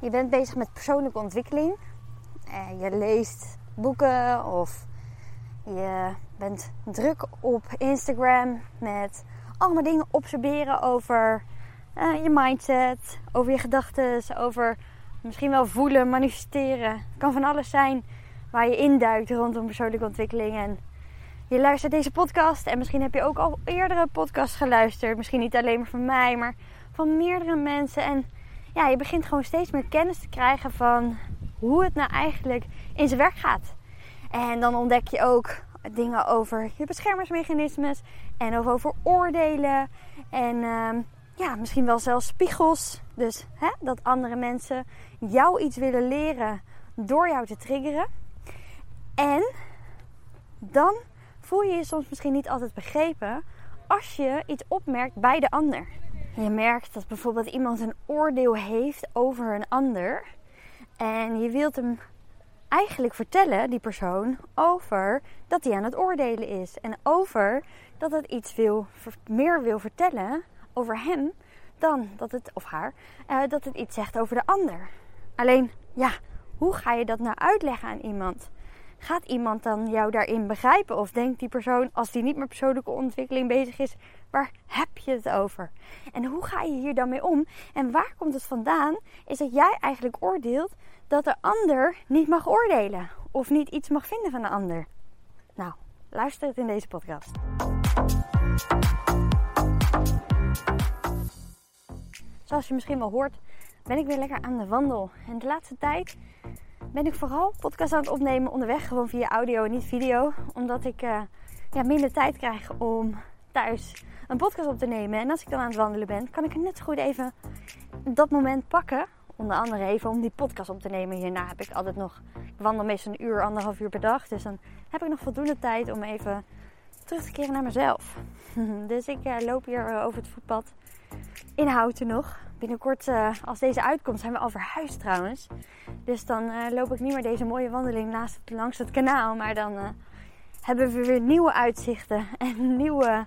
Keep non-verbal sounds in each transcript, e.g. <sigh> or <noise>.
je bent bezig met persoonlijke ontwikkeling. Uh, je leest boeken of je bent druk op Instagram met allemaal dingen observeren over uh, je mindset, over je gedachten, over misschien wel voelen, manifesteren. Het kan van alles zijn waar je induikt rondom persoonlijke ontwikkeling. En je luistert deze podcast en misschien heb je ook al eerdere podcasts geluisterd. Misschien niet alleen maar van mij, maar van meerdere mensen. En ja, je begint gewoon steeds meer kennis te krijgen van hoe het nou eigenlijk in zijn werk gaat. En dan ontdek je ook dingen over je beschermingsmechanismes en over oordelen. En ehm, ja, misschien wel zelfs spiegels. Dus hè, dat andere mensen jou iets willen leren door jou te triggeren. En dan voel je je soms misschien niet altijd begrepen als je iets opmerkt bij de ander. Je merkt dat bijvoorbeeld iemand een oordeel heeft over een ander. En je wilt hem eigenlijk vertellen, die persoon, over dat hij aan het oordelen is. En over dat het iets wil, meer wil vertellen over hem dan dat het, of haar, uh, dat het iets zegt over de ander. Alleen, ja, hoe ga je dat nou uitleggen aan iemand? Gaat iemand dan jou daarin begrijpen? Of denkt die persoon, als die niet met persoonlijke ontwikkeling bezig is, waar heb je het over? En hoe ga je hier dan mee om? En waar komt het vandaan? Is dat jij eigenlijk oordeelt dat de ander niet mag oordelen. Of niet iets mag vinden van de ander. Nou, luister het in deze podcast. Zoals je misschien wel hoort, ben ik weer lekker aan de wandel. En de laatste tijd ben ik vooral podcast aan het opnemen onderweg, gewoon via audio en niet video. Omdat ik uh, ja, minder tijd krijg om thuis een podcast op te nemen. En als ik dan aan het wandelen ben, kan ik net goed even dat moment pakken. Onder andere even om die podcast op te nemen. Hierna heb ik altijd nog, ik wandel meestal een uur, anderhalf uur per dag. Dus dan heb ik nog voldoende tijd om even terug te keren naar mezelf. <laughs> dus ik uh, loop hier uh, over het voetpad in Houten nog. Binnenkort, uh, als deze uitkomt, zijn we al verhuisd trouwens. Dus dan loop ik niet meer deze mooie wandeling naast langs het kanaal. Maar dan hebben we weer nieuwe uitzichten <laughs> en nieuwe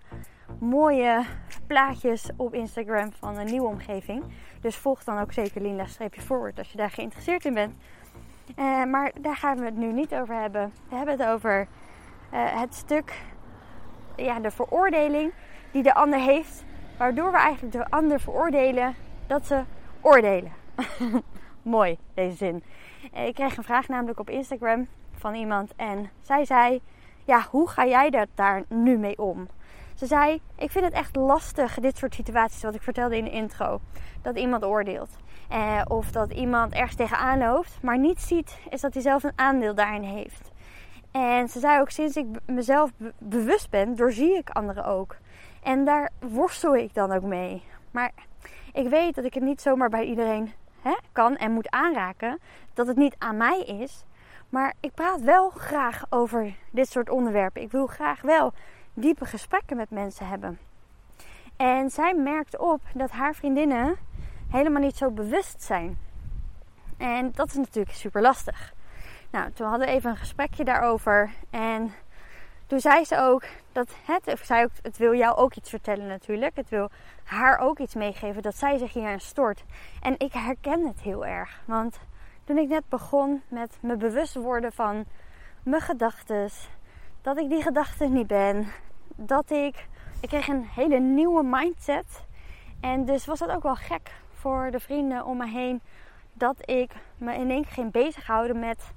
mooie plaatjes op Instagram van een nieuwe omgeving. Dus volg dan ook zeker Linda-forward als je daar geïnteresseerd in bent. Maar daar gaan we het nu niet over hebben. We hebben het over het stuk, ja, de veroordeling die de ander heeft. Waardoor we eigenlijk de ander veroordelen dat ze oordelen. <laughs> Mooi, deze zin. Uh, ik kreeg een vraag namelijk op Instagram van iemand. En zij zei, ja, hoe ga jij daar nu mee om? Ze zei: Ik vind het echt lastig, dit soort situaties, wat ik vertelde in de intro. Dat iemand oordeelt. Eh, of dat iemand ergens tegenaan loopt, maar niet ziet, is dat hij zelf een aandeel daarin heeft. En ze zei ook: Sinds ik mezelf bewust ben, doorzie ik anderen ook. En daar worstel ik dan ook mee. Maar ik weet dat ik het niet zomaar bij iedereen hè, kan en moet aanraken. Dat het niet aan mij is. Maar ik praat wel graag over dit soort onderwerpen. Ik wil graag wel diepe gesprekken met mensen hebben. En zij merkt op dat haar vriendinnen helemaal niet zo bewust zijn. En dat is natuurlijk super lastig. Nou, toen hadden we even een gesprekje daarover. En toen zei ze ook dat het, zij ook, het wil jou ook iets vertellen natuurlijk. Het wil haar ook iets meegeven dat zij zich hierin stort. En ik herken het heel erg. Want toen ik net begon met me bewust worden van mijn gedachten, dat ik die gedachten niet ben. Dat ik. Ik kreeg een hele nieuwe mindset. En dus was dat ook wel gek voor de vrienden om me heen. Dat ik me in één keer ging bezighouden met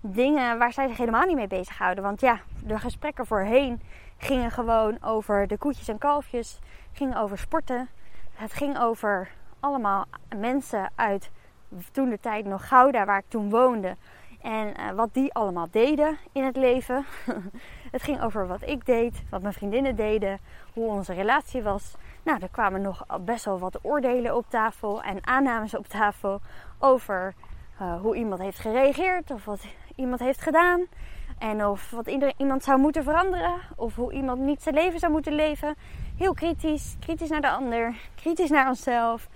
dingen waar zij zich helemaal niet mee bezighouden. Want ja, de gesprekken voorheen gingen gewoon over de koetjes en kalfjes. Gingen over sporten. Het ging over allemaal mensen uit toen de tijd nog Gouda, waar ik toen woonde. En uh, wat die allemaal deden in het leven. <laughs> het ging over wat ik deed, wat mijn vriendinnen deden, hoe onze relatie was. Nou, er kwamen nog best wel wat oordelen op tafel en aannames op tafel over uh, hoe iemand heeft gereageerd of wat iemand heeft gedaan. En of wat iemand zou moeten veranderen. Of hoe iemand niet zijn leven zou moeten leven. Heel kritisch. Kritisch naar de ander. Kritisch naar onszelf.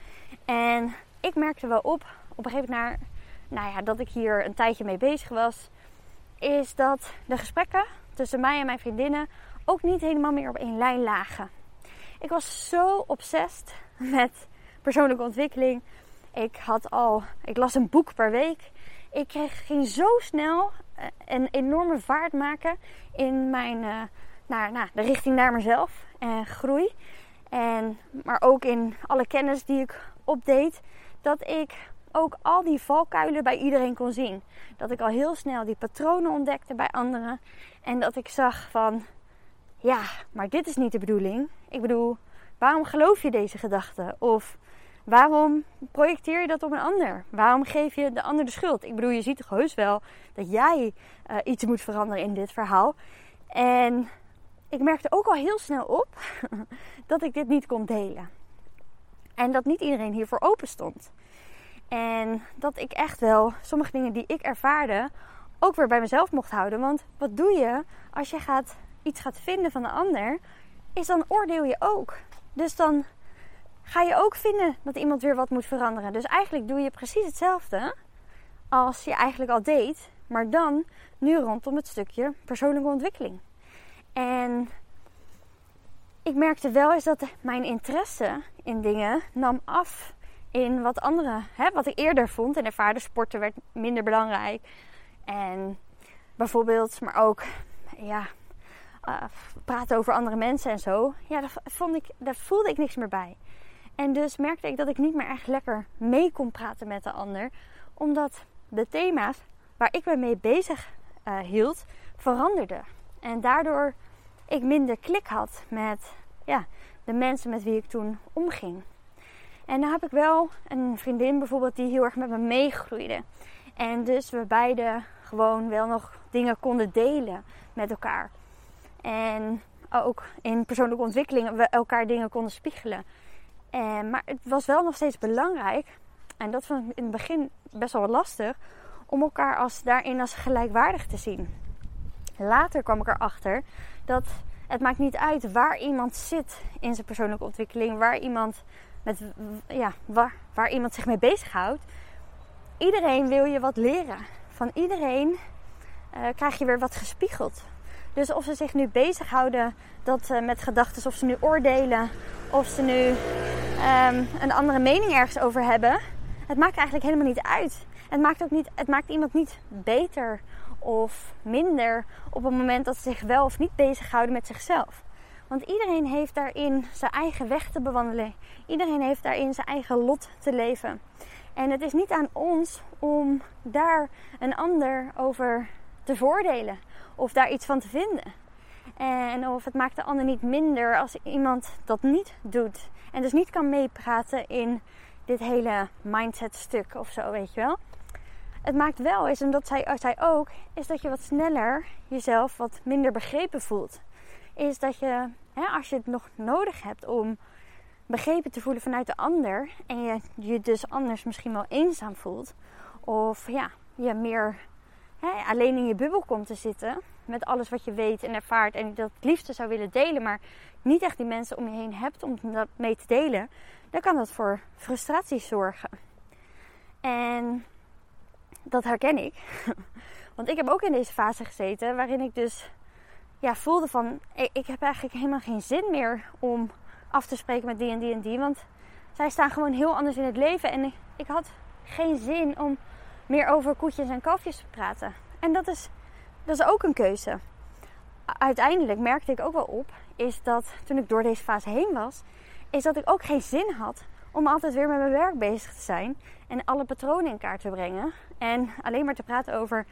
En ik merkte wel op, op een gegeven moment, nou ja, dat ik hier een tijdje mee bezig was. Is dat de gesprekken tussen mij en mijn vriendinnen ook niet helemaal meer op één lijn lagen. Ik was zo obsessief met persoonlijke ontwikkeling Ik had al, ik las een boek per week. Ik kreeg, ging zo snel een enorme vaart maken in mijn, uh, naar, de richting naar mezelf en groei. En, maar ook in alle kennis die ik opdeed, dat ik ook al die valkuilen bij iedereen kon zien. Dat ik al heel snel die patronen ontdekte bij anderen. En dat ik zag van, ja, maar dit is niet de bedoeling. Ik bedoel, waarom geloof je deze gedachte? Of waarom projecteer je dat op een ander? Waarom geef je de ander de schuld? Ik bedoel, je ziet toch heus wel dat jij uh, iets moet veranderen in dit verhaal. En ik merkte ook al heel snel op <laughs> dat ik dit niet kon delen. En dat niet iedereen hiervoor open stond. En dat ik echt wel sommige dingen die ik ervaarde ook weer bij mezelf mocht houden. Want wat doe je als je gaat, iets gaat vinden van de ander? Is dan oordeel je ook. Dus dan ga je ook vinden dat iemand weer wat moet veranderen. Dus eigenlijk doe je precies hetzelfde als je eigenlijk al deed. Maar dan nu rondom het stukje persoonlijke ontwikkeling. En ik merkte wel eens dat mijn interesse in dingen nam af in wat anderen, hè, wat ik eerder vond en ervaarde. Sporten werd minder belangrijk. En bijvoorbeeld, maar ook, ja, uh, praten over andere mensen en zo. Ja, daar, vond ik, daar voelde ik niks meer bij. En dus merkte ik dat ik niet meer echt lekker mee kon praten met de ander. Omdat de thema's waar ik me mee bezig uh, hield, veranderden. En daardoor ik minder klik had met ja, de mensen met wie ik toen omging. En dan heb ik wel een vriendin bijvoorbeeld die heel erg met me meegroeide. En dus we beide gewoon wel nog dingen konden delen met elkaar. En ook in persoonlijke ontwikkeling we elkaar dingen konden spiegelen. En, maar het was wel nog steeds belangrijk, en dat vond ik in het begin best wel lastig, om elkaar als, daarin als gelijkwaardig te zien. Later kwam ik erachter dat het maakt niet uit waar iemand zit in zijn persoonlijke ontwikkeling, waar iemand, met, ja, waar, waar iemand zich mee bezighoudt. Iedereen wil je wat leren. Van iedereen uh, krijg je weer wat gespiegeld. Dus of ze zich nu bezighouden dat, uh, met gedachten, of ze nu oordelen, of ze nu um, een andere mening ergens over hebben. Het maakt eigenlijk helemaal niet uit. Het maakt, ook niet, het maakt iemand niet beter of minder op het moment dat ze zich wel of niet bezighouden met zichzelf. Want iedereen heeft daarin zijn eigen weg te bewandelen. Iedereen heeft daarin zijn eigen lot te leven. En het is niet aan ons om daar een ander over te voordelen of daar iets van te vinden. En of het maakt de ander niet minder als iemand dat niet doet. En dus niet kan meepraten in dit hele mindset stuk of zo, weet je wel. Het maakt wel is, en dat zei, zei ook, is dat je wat sneller jezelf wat minder begrepen voelt. Is dat je, hè, als je het nog nodig hebt om begrepen te voelen vanuit de ander. En je je dus anders misschien wel eenzaam voelt. Of ja, je meer hè, alleen in je bubbel komt te zitten. Met alles wat je weet en ervaart. En dat het liefste zou willen delen. Maar niet echt die mensen om je heen hebt om dat mee te delen. Dan kan dat voor frustratie zorgen. En dat herken ik. <laughs> Want ik heb ook in deze fase gezeten waarin ik dus ja, voelde van... Ik heb eigenlijk helemaal geen zin meer om af te spreken met die en die en die. Want zij staan gewoon heel anders in het leven. En ik had geen zin om meer over koetjes en kalfjes te praten. En dat is, dat is ook een keuze. Uiteindelijk merkte ik ook wel op, is dat toen ik door deze fase heen was, is dat ik ook geen zin had om altijd weer met mijn werk bezig te zijn en alle patronen in kaart te brengen. En alleen maar te praten over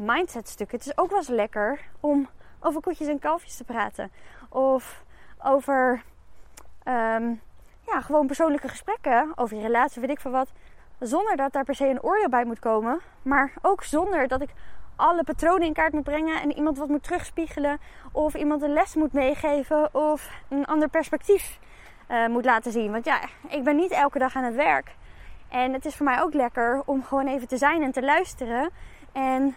mindsetstukken. Het is ook wel eens lekker om over koetjes en kalfjes te praten. Of over um, ja, gewoon persoonlijke gesprekken over je relatie, weet ik veel wat. Zonder dat daar per se een oordeel bij moet komen. Maar ook zonder dat ik alle patronen in kaart moet brengen en iemand wat moet terugspiegelen. Of iemand een les moet meegeven of een ander perspectief uh, moet laten zien. Want ja, ik ben niet elke dag aan het werk. En het is voor mij ook lekker om gewoon even te zijn en te luisteren. En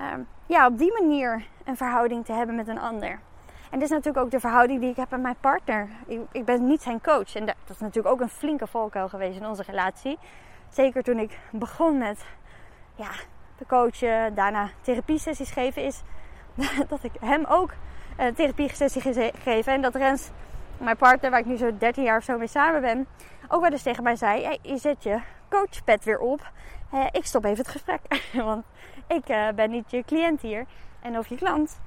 uh, ja, op die manier een verhouding te hebben met een ander. En dit is natuurlijk ook de verhouding die ik heb met mijn partner. Ik, ik ben niet zijn coach. En dat, is natuurlijk ook een flinke valkuil geweest in onze relatie. Zeker toen ik begon met ja, de coachen, daarna therapiesessies geven, is <laughs> dat ik hem ook een therapiesessie gegeven. En dat Rens, mijn partner, waar ik nu zo 13 jaar of zo mee samen ben, ook wel eens tegen mij zei: je zet je coachpad weer op. Uh, ik stop even het gesprek. <laughs> Want ik ben niet je cliënt hier. En of je klant.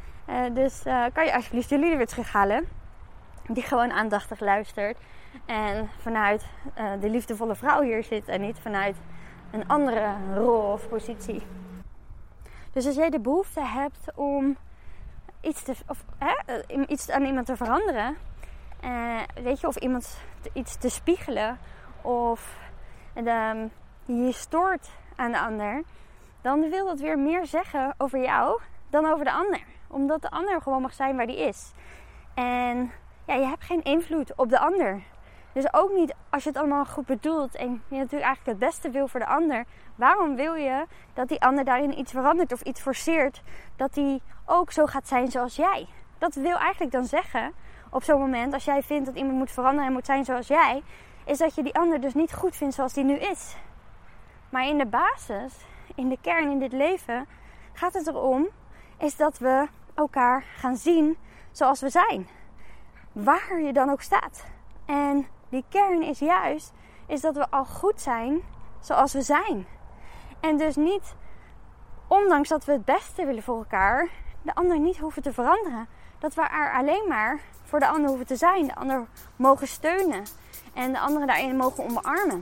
Dus kan je alsjeblieft jullie weer terughalen. Die gewoon aandachtig luistert. En vanuit de liefdevolle vrouw hier zit. En niet vanuit een andere rol of positie. Dus als jij de behoefte hebt om iets, te, of, hè, iets aan iemand te veranderen. weet je, of iemand iets te spiegelen. Of de, je stoort aan de ander, dan wil dat weer meer zeggen over jou dan over de ander. Omdat de ander gewoon mag zijn waar die is. En ja, je hebt geen invloed op de ander. Dus ook niet als je het allemaal goed bedoelt en je natuurlijk eigenlijk het beste wil voor de ander. Waarom wil je dat die ander daarin iets verandert of iets forceert dat die ook zo gaat zijn zoals jij? Dat wil eigenlijk dan zeggen, op zo'n moment, als jij vindt dat iemand moet veranderen en moet zijn zoals jij, is dat je die ander dus niet goed vindt zoals die nu is. Maar in de basis, in de kern in dit leven, gaat het erom is dat we elkaar gaan zien zoals we zijn. Waar je dan ook staat. En die kern is juist is dat we al goed zijn zoals we zijn. En dus niet, ondanks dat we het beste willen voor elkaar, de ander niet hoeven te veranderen. Dat we er alleen maar voor de ander hoeven te zijn. De ander mogen steunen. En de anderen daarin mogen omarmen.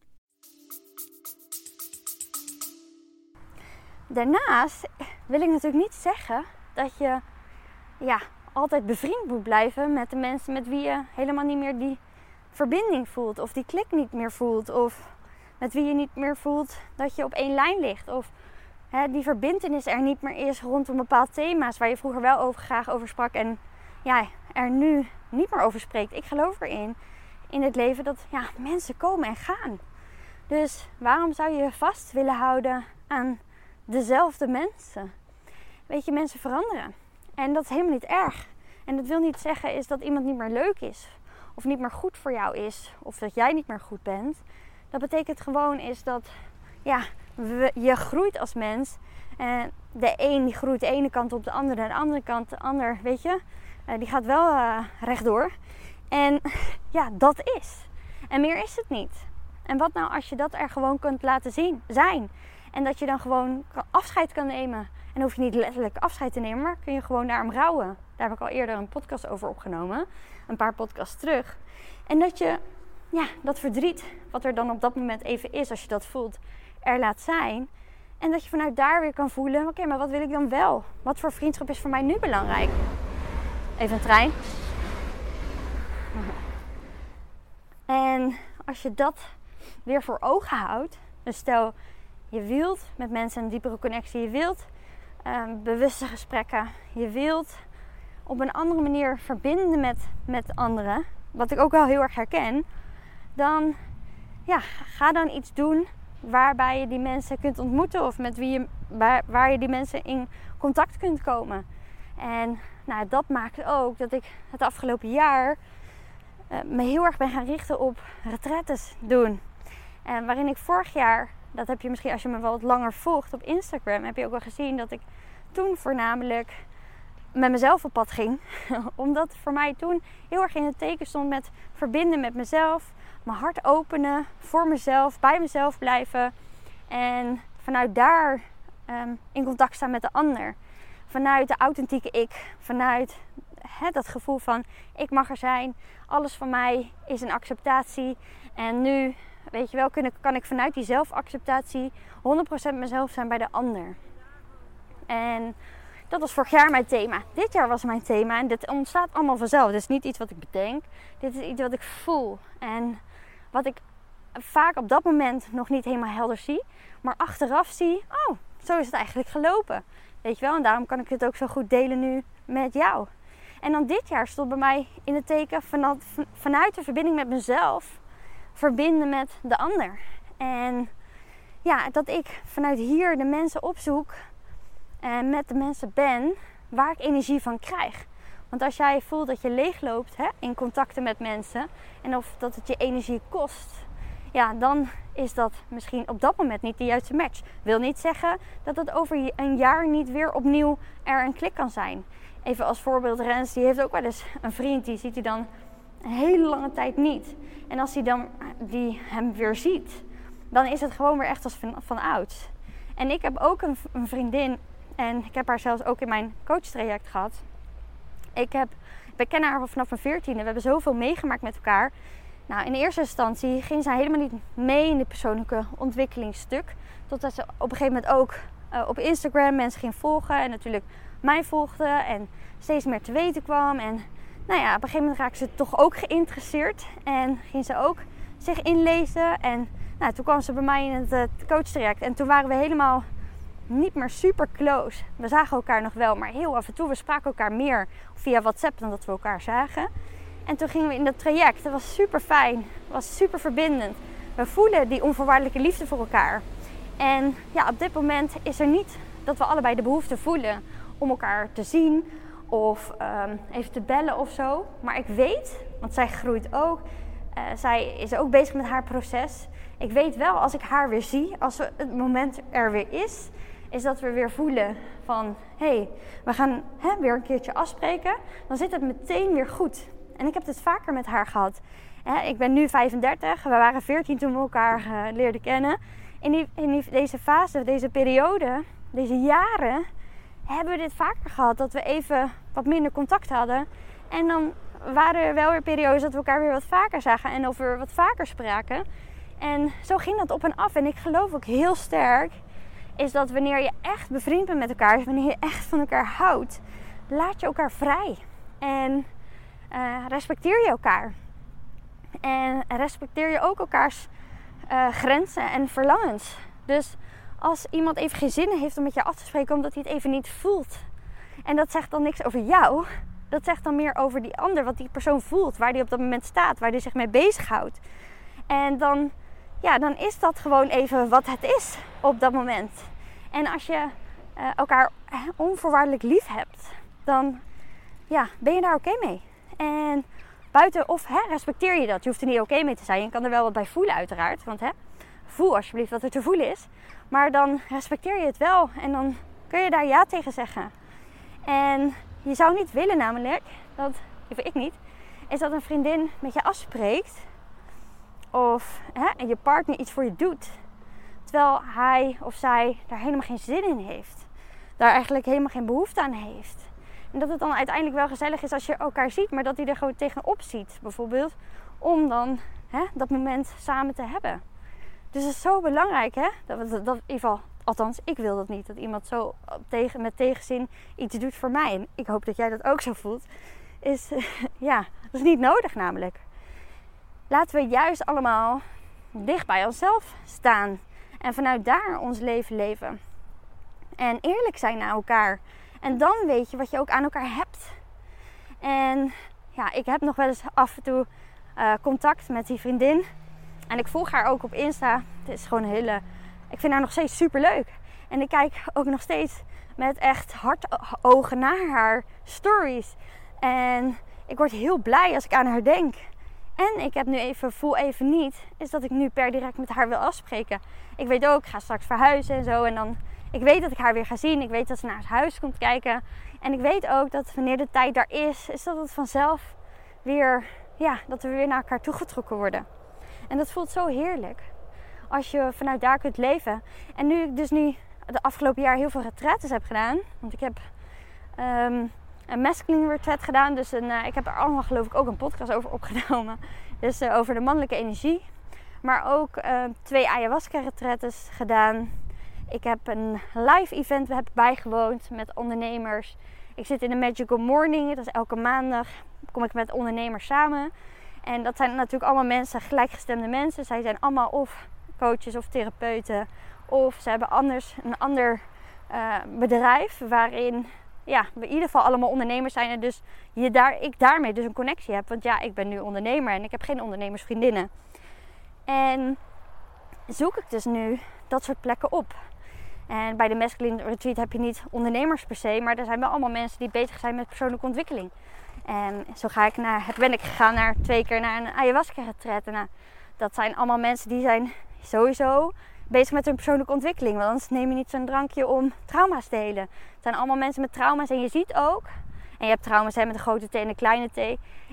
Daarnaast wil ik natuurlijk niet zeggen dat je ja, altijd bevriend moet blijven met de mensen met wie je helemaal niet meer die verbinding voelt. Of die klik niet meer voelt. Of met wie je niet meer voelt dat je op één lijn ligt. Of hè, die verbindenis er niet meer is rondom bepaalde thema's waar je vroeger wel over, graag over sprak. En ja, er nu niet meer over spreekt. Ik geloof erin in het leven dat ja, mensen komen en gaan. Dus waarom zou je vast willen houden aan dezelfde mensen. Weet je, mensen veranderen. En dat is helemaal niet erg. En dat wil niet zeggen is dat iemand niet meer leuk is. Of niet meer goed voor jou is. Of dat jij niet meer goed bent. Dat betekent gewoon is dat ja, je groeit als mens. En de een die groeit de ene kant op de andere. En de andere kant, de ander, weet je, eh, die gaat wel uh, rechtdoor. En <laughs> ja, dat is. En meer is het niet. En wat nou als je dat er gewoon kunt laten zien, zijn? En dat je dan gewoon afscheid kan nemen. En hoef je niet letterlijk afscheid te nemen, maar kun je gewoon daarom rouwen. Daar heb ik al eerder een podcast over opgenomen. Een paar podcasts terug. En dat je ja, dat verdriet, wat er dan op dat moment even is, als je dat voelt, er laat zijn. En dat je vanuit daar weer kan voelen: oké, maar wat wil ik dan wel? Wat voor vriendschap is voor mij nu belangrijk? Even een trein. <laughs> En als je dat weer voor ogen houdt, dus stel je wilt met mensen een diepere connectie. Je wilt um, bewuste gesprekken. Je wilt op een andere manier verbinden met, met anderen. Wat ik ook wel heel erg herken. Dan ja, ga dan iets doen waarbij je die mensen kunt ontmoeten. Of met wie je, waar, waar je die mensen in contact kunt komen. En nou, dat maakt ook dat ik het afgelopen jaar uh, me heel erg ben gaan richten op retretes doen. En waarin ik vorig jaar dat heb je misschien als je me wel wat langer volgt op Instagram, heb je ook wel gezien dat ik toen voornamelijk met mezelf op pad ging. <laughs> Omdat voor mij toen heel erg in het teken stond met verbinden met mezelf, mijn hart openen voor mezelf, bij mezelf blijven en vanuit daar um, in contact staan met de ander. Vanuit de authentieke ik, vanuit he, dat gevoel van ik mag er zijn, alles van mij is een acceptatie en nu weet je wel, kan ik, kan ik vanuit die zelfacceptatie 100% mezelf zijn bij de ander. En dat was vorig jaar mijn thema. Dit jaar was mijn thema en dit ontstaat allemaal vanzelf. Dit is niet iets wat ik bedenk. Dit is iets wat ik voel. En wat ik vaak op dat moment nog niet helemaal helder zie. Maar achteraf zie, oh, zo is het eigenlijk gelopen. Weet je wel, en daarom kan ik het ook zo goed delen nu met jou. En dan dit jaar stond bij mij in het teken vanuit, vanuit de verbinding met mezelf, verbinden met de ander. En ja, dat ik vanuit hier de mensen opzoek en met de mensen ben waar ik energie van krijg. Want als jij voelt dat je leegloopt hè, in contacten met mensen en of dat het je energie kost, ja, dan is dat misschien op dat moment niet de juiste match. Wil niet zeggen dat het over een jaar niet weer opnieuw er een klik kan zijn. Even als voorbeeld, Rens, die heeft ook wel eens een vriend, die ziet hij dan een hele lange tijd niet. En als hij dan die hem weer ziet, dan is het gewoon weer echt als van, van oud. En ik heb ook een, vriendin, en ik heb haar zelfs ook in mijn coachtraject gehad. Ik, heb, ik ken haar vanaf mijn veertiende. We hebben zoveel meegemaakt met elkaar. Nou, in eerste instantie ging zij helemaal niet mee in dit persoonlijke ontwikkelingsstuk. Totdat ze op een gegeven moment ook uh, op Instagram mensen ging volgen. En natuurlijk mij volgde. En steeds meer te weten kwam. En nou ja, op een gegeven moment raakte ze toch ook geïnteresseerd. En ging ze ook zich inlezen. En nou, toen kwam ze bij mij in het uh, coachtraject. En toen waren we helemaal niet meer super close. We zagen elkaar nog wel, maar heel af en toe. We spraken elkaar meer via WhatsApp dan dat we elkaar zagen. En toen gingen we in dat traject. Dat was super fijn. Het was super verbindend. We voelen die onvoorwaardelijke liefde voor elkaar. En ja, op dit moment is er niet dat we allebei de behoefte voelen om elkaar te zien of um, even te bellen of zo. Maar ik weet, want zij groeit ook. Uh, zij is ook bezig met haar proces. Ik weet wel, als ik haar weer zie, als het moment er weer is, is dat we weer voelen van hé, hey, we gaan hè, weer een keertje afspreken. Dan zit het meteen weer goed. En ik heb dit vaker met haar gehad. ik ben nu 35, we waren 14 toen we elkaar uh, leerden kennen. In, die, in die, deze fase, deze periode, deze jaren, hebben we dit vaker gehad. Dat we even wat minder contact hadden. En dan waren er wel weer periodes dat we elkaar weer wat vaker zagen en over wat vaker spraken. En zo ging dat op en af. En ik geloof ook heel sterk is dat wanneer je echt bevriend bent met elkaar, wanneer je echt van elkaar houdt, laat je elkaar vrij. En uh, respecteer je elkaar. En respecteer je ook elkaars uh, grenzen en verlangens. Dus als iemand even geen zin heeft om met je af te spreken omdat hij het even niet voelt. En dat zegt dan niks over jou. Dat zegt dan meer over die ander, wat die persoon voelt, waar die op dat moment staat, waar die zich mee bezighoudt. En dan, ja, dan is dat gewoon even wat het is op dat moment. En als je uh, elkaar onvoorwaardelijk lief hebt, dan ja, ben je daar oké mee. En buiten of hè, respecteer je dat. Je hoeft er niet oké mee te zijn. Je kan er wel wat bij voelen uiteraard. Want hè, voel alsjeblieft wat er te voelen is. Maar dan respecteer je het wel. En dan kun je daar ja tegen zeggen. En je zou niet willen namelijk, dat, of ik niet, is dat een vriendin met je afspreekt. Of hè, en je partner iets voor je doet. Terwijl hij of zij daar helemaal geen zin in heeft. Daar eigenlijk helemaal geen behoefte aan heeft. En dat het dan uiteindelijk wel gezellig is als je elkaar ziet, maar dat hij er gewoon tegenop ziet, bijvoorbeeld. Om dan hè, dat moment samen te hebben. Dus het is zo belangrijk, hè? Dat, dat, in ieder geval, althans, ik wil dat niet. Dat iemand zo tegen, met tegenzin iets doet voor mij. En ik hoop dat jij dat ook zo voelt. Is, <laughs> ja, dat is niet nodig namelijk. Laten we juist allemaal dicht bij onszelf staan. En vanuit daar ons leven leven. En eerlijk zijn naar elkaar. En dan weet je wat je ook aan elkaar hebt. En ja, ik heb nog wel eens af en toe uh, contact met die vriendin. En ik volg haar ook op Insta. Het is gewoon hele. Ik vind haar nog steeds super leuk. En ik kijk ook nog steeds met echt hartogen naar haar stories. En ik word heel blij als ik aan haar denk. En ik heb nu even, voel even niet, is dat ik nu per direct met haar wil afspreken. Ik weet ook, ik ga straks verhuizen en zo. En dan ik weet dat ik haar weer ga zien. Ik weet dat ze naar het huis komt kijken. En ik weet ook dat wanneer de tijd daar is, is dat het vanzelf weer, ja, dat we weer naar elkaar toegetrokken worden. En dat voelt zo heerlijk. Als je vanuit daar kunt leven. En nu ik dus nu de afgelopen jaar heel veel retretes heb gedaan. Want ik heb um, een masculine retreat gedaan. Dus een, uh, ik heb er allemaal geloof ik ook een podcast over opgenomen. <laughs> Dus uh, over de mannelijke energie. Maar ook uh, twee ayahuasca retretes gedaan. Ik heb een live event heb bijgewoond met ondernemers. Ik zit in de Magical Morning. Dat is elke maandag. Kom ik met ondernemers samen. En dat zijn natuurlijk allemaal mensen, gelijkgestemde mensen. Zij zijn allemaal of coaches of therapeuten. Of ze hebben anders een ander uh, bedrijf waarin ja, we in ieder geval allemaal ondernemers zijn. En dus je daar, ik daarmee dus een connectie heb. Want ja, ik ben nu ondernemer en ik heb geen ondernemersvriendinnen. En zoek ik dus nu dat soort plekken op. En bij de Masculine Retreat heb je niet ondernemers per se, maar er zijn wel allemaal mensen die bezig zijn met persoonlijke ontwikkeling. En zo ga ik naar, ben ik gegaan naar twee keer naar een ayahuasca retreat. Nou, dat zijn allemaal mensen die zijn sowieso bezig met hun persoonlijke ontwikkeling. Want anders neem je niet zo'n drankje om trauma's te delen. Het zijn allemaal mensen met trauma's. En je ziet ook, en je hebt trauma's met een grote T en een kleine T.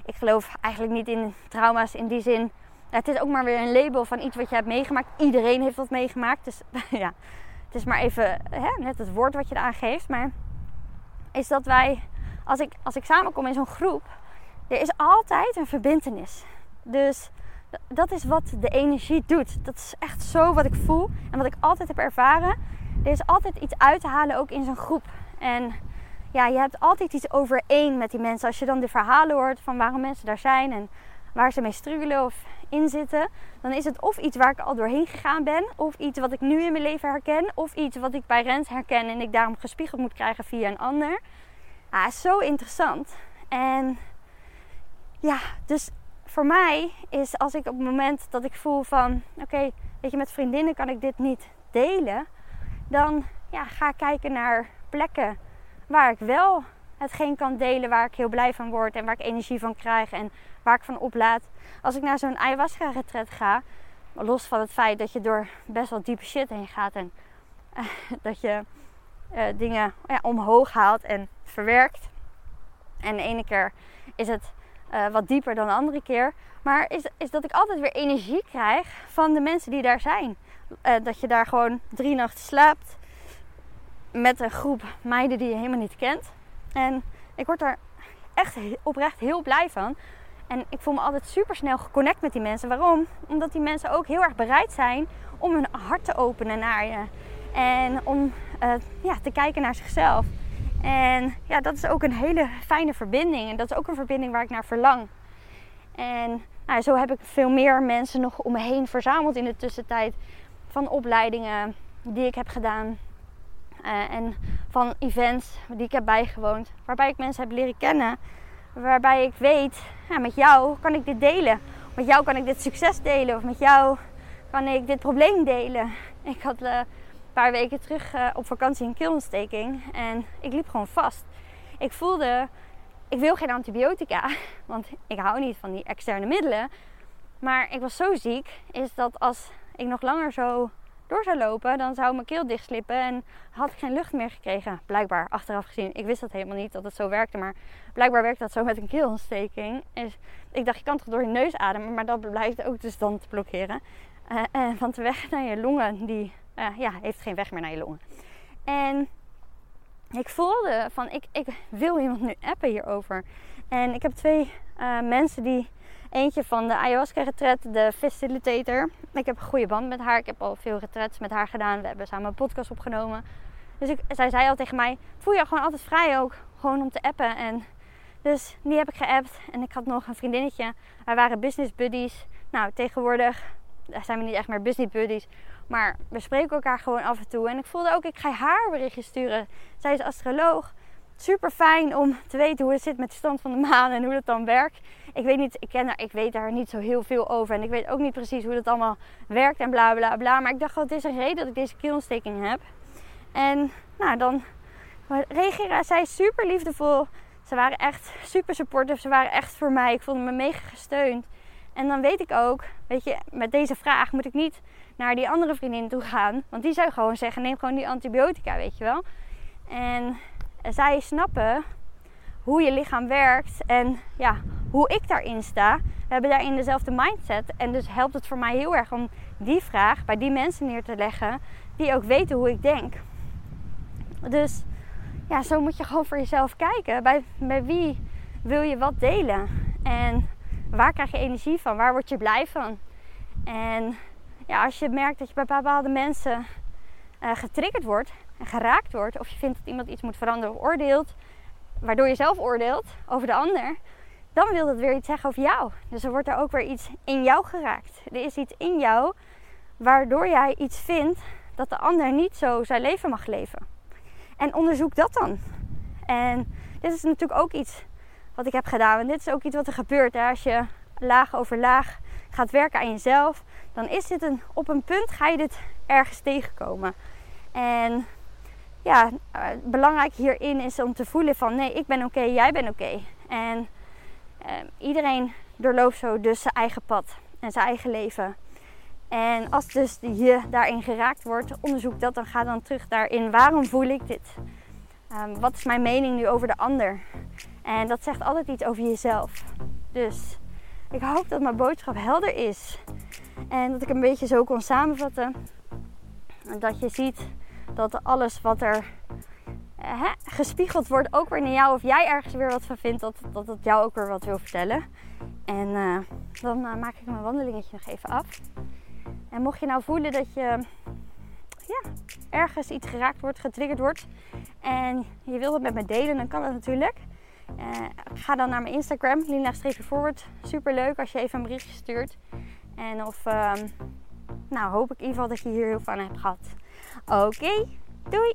Ik geloof eigenlijk niet in trauma's in die zin. Het is ook maar weer een label van iets wat je hebt meegemaakt. Iedereen heeft dat meegemaakt. Dus <laughs> ja, het is maar even hè, net het woord wat je eraan geeft. Maar is dat wij, als ik, als ik samenkom in zo'n groep, er is altijd een verbindenis. Dus dat is wat de energie doet. Dat is echt zo wat ik voel en wat ik altijd heb ervaren. Er is altijd iets uit te halen ook in zo'n groep. En ja, je hebt altijd iets over één met die mensen. Als je dan de verhalen hoort van waarom mensen daar zijn en waar ze mee struggelen of in zitten, dan is het of iets waar ik al doorheen gegaan ben, of iets wat ik nu in mijn leven herken, of iets wat ik bij Rens herken en ik daarom gespiegeld moet krijgen via een ander. Ja, zo interessant. En ja, dus voor mij is als ik op het moment dat ik voel van oké, weet je, met vriendinnen kan ik dit niet delen, dan ja, ga ik kijken naar plekken waar ik wel hetgeen kan delen waar ik heel blij van word en waar ik energie van krijg en waar ik van oplaad. Als ik naar zo'n ayahuasca retret ga, los van het feit dat je door best wel diepe shit heen gaat en uh, <laughs> dat je uh, dingen ja, omhoog haalt en verwerkt. En de ene keer is het uh, wat dieper dan de andere keer. Maar is, is dat ik altijd weer energie krijg van de mensen die daar zijn. dat je daar gewoon drie nachten slaapt met een groep meiden die je helemaal niet kent. En ik word daar echt oprecht heel blij van. En ik voel me altijd super snel geconnect met die mensen. Waarom? Omdat die mensen ook heel erg bereid zijn om hun hart te openen naar je. En om uh, ja, te kijken naar zichzelf. En ja, dat is ook een hele fijne verbinding. En dat is ook een verbinding waar ik naar verlang. En nou, zo heb ik veel meer mensen nog om me heen verzameld in de tussentijd. Van opleidingen die ik heb gedaan. Uh, en van events die ik heb bijgewoond. Waarbij ik mensen heb leren kennen. Waarbij ik weet, ja, met jou kan ik dit delen. Met jou kan ik dit succes delen. Of met jou kan ik dit probleem delen. Ik had een paar weken terug uh, op vakantie een keelontsteking. En ik liep gewoon vast. Ik voelde, ik wil geen antibiotica. <laughs> Want ik hou niet van die externe middelen. Maar ik was zo ziek, is dat als ik nog langer zo door zou lopen, dan zou mijn keel dichtslippen en had ik geen lucht meer gekregen. Blijkbaar, achteraf gezien. Ik wist dat helemaal niet dat het zo werkte, maar blijkbaar werkt dat zo met een keelontsteking. Dus ik dacht, je kan toch door je neus ademen, maar dat blijft ook dus dan te blokkeren. En van de weg naar je longen, die uh, ja, heeft geen weg meer naar je longen. En ik voelde van, ik, ik wil iemand nu appen hierover. En ik heb twee uh, mensen die Eentje van de ayahuasca retret, de facilitator. Ik heb een goede band met haar. Ik heb al veel retrets met haar gedaan. We hebben samen een podcast opgenomen. Dus ik, zij zei al tegen mij, voel je gewoon altijd vrij ook. Gewoon om te appen. En dus die heb ik geappt. En ik had nog een vriendinnetje. Wij waren business buddies. Nou, tegenwoordig zijn we niet echt meer business buddies. Maar we spreken elkaar gewoon af en toe. En ik voelde ook, ik ga haar berichtje sturen. Zij is astroloog super fijn om te weten hoe het zit met de stand van de maan en hoe dat dan werkt. Ik weet niet, ik, ken daar, ik weet daar niet zo heel veel over. En ik weet ook niet precies hoe dat allemaal werkt en bla bla bla. Maar ik dacht, het is een reden dat ik deze keelontsteking heb. En nou, dan reageren zij super liefdevol. Ze waren echt super supportive. Ze waren echt voor mij. Ik voelde me mega gesteund. En dan weet ik ook, weet je, met deze vraag moet ik niet naar die andere vriendin toe gaan. Want die zou gewoon zeggen, neem gewoon die antibiotica, weet je wel. En zij snappen hoe je lichaam werkt en ja, hoe ik daarin sta. We hebben daarin dezelfde mindset. En dus helpt het voor mij heel erg om die vraag bij die mensen neer te leggen die ook weten hoe ik denk. Dus ja, zo moet je gewoon voor jezelf kijken. Bij, bij wie wil je wat delen? En waar krijg je energie van? Waar word je blij van? En ja, als je merkt dat je bij bepaalde mensen uh, getriggerd wordt, en geraakt wordt, of je vindt dat iemand iets moet veranderen of oordeelt, waardoor je zelf oordeelt over de ander, dan wil dat weer iets zeggen over jou. Dus er wordt er ook weer iets in jou geraakt. Er is iets in jou waardoor jij iets vindt dat de ander niet zo zijn leven mag leven. En onderzoek dat dan. En dit is natuurlijk ook iets wat ik heb gedaan. En dit is ook iets wat er gebeurt. Hè? Als je laag over laag gaat werken aan jezelf, dan is dit een, op een punt ga je dit ergens tegenkomen. En ja, uh, belangrijk hierin is om te voelen van nee, ik ben oké, jij bent oké. En uh, iedereen doorloopt zo dus zijn eigen pad en zijn eigen leven. En als dus je daarin geraakt wordt, onderzoek dat dan. Ga dan terug daarin. Waarom voel ik dit? Um, wat is mijn mening nu over de ander? En dat zegt altijd iets over jezelf. Dus ik hoop dat mijn boodschap helder is. En dat ik een beetje zo kon samenvatten. Dat je ziet dat alles wat er uh, hè, gespiegeld wordt ook weer naar jou. Of jij ergens weer wat van vindt. Dat, dat het jou ook weer wat wil vertellen. En uh, dan uh, maak ik mijn wandelingetje nog even af. En mocht je nou voelen dat je ja, ergens iets geraakt wordt, getriggerd wordt. En je wilt het met me delen, dan kan dat natuurlijk. Uh, ga dan naar mijn Instagram, Lina-forward. Super leuk als je even een berichtje stuurt. En of, uh, nou hoop ik in ieder geval dat je hier heel aan hebt gehad. Oké, doei!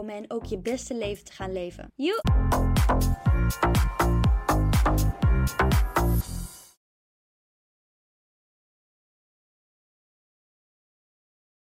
om en ook je beste leven te gaan leven.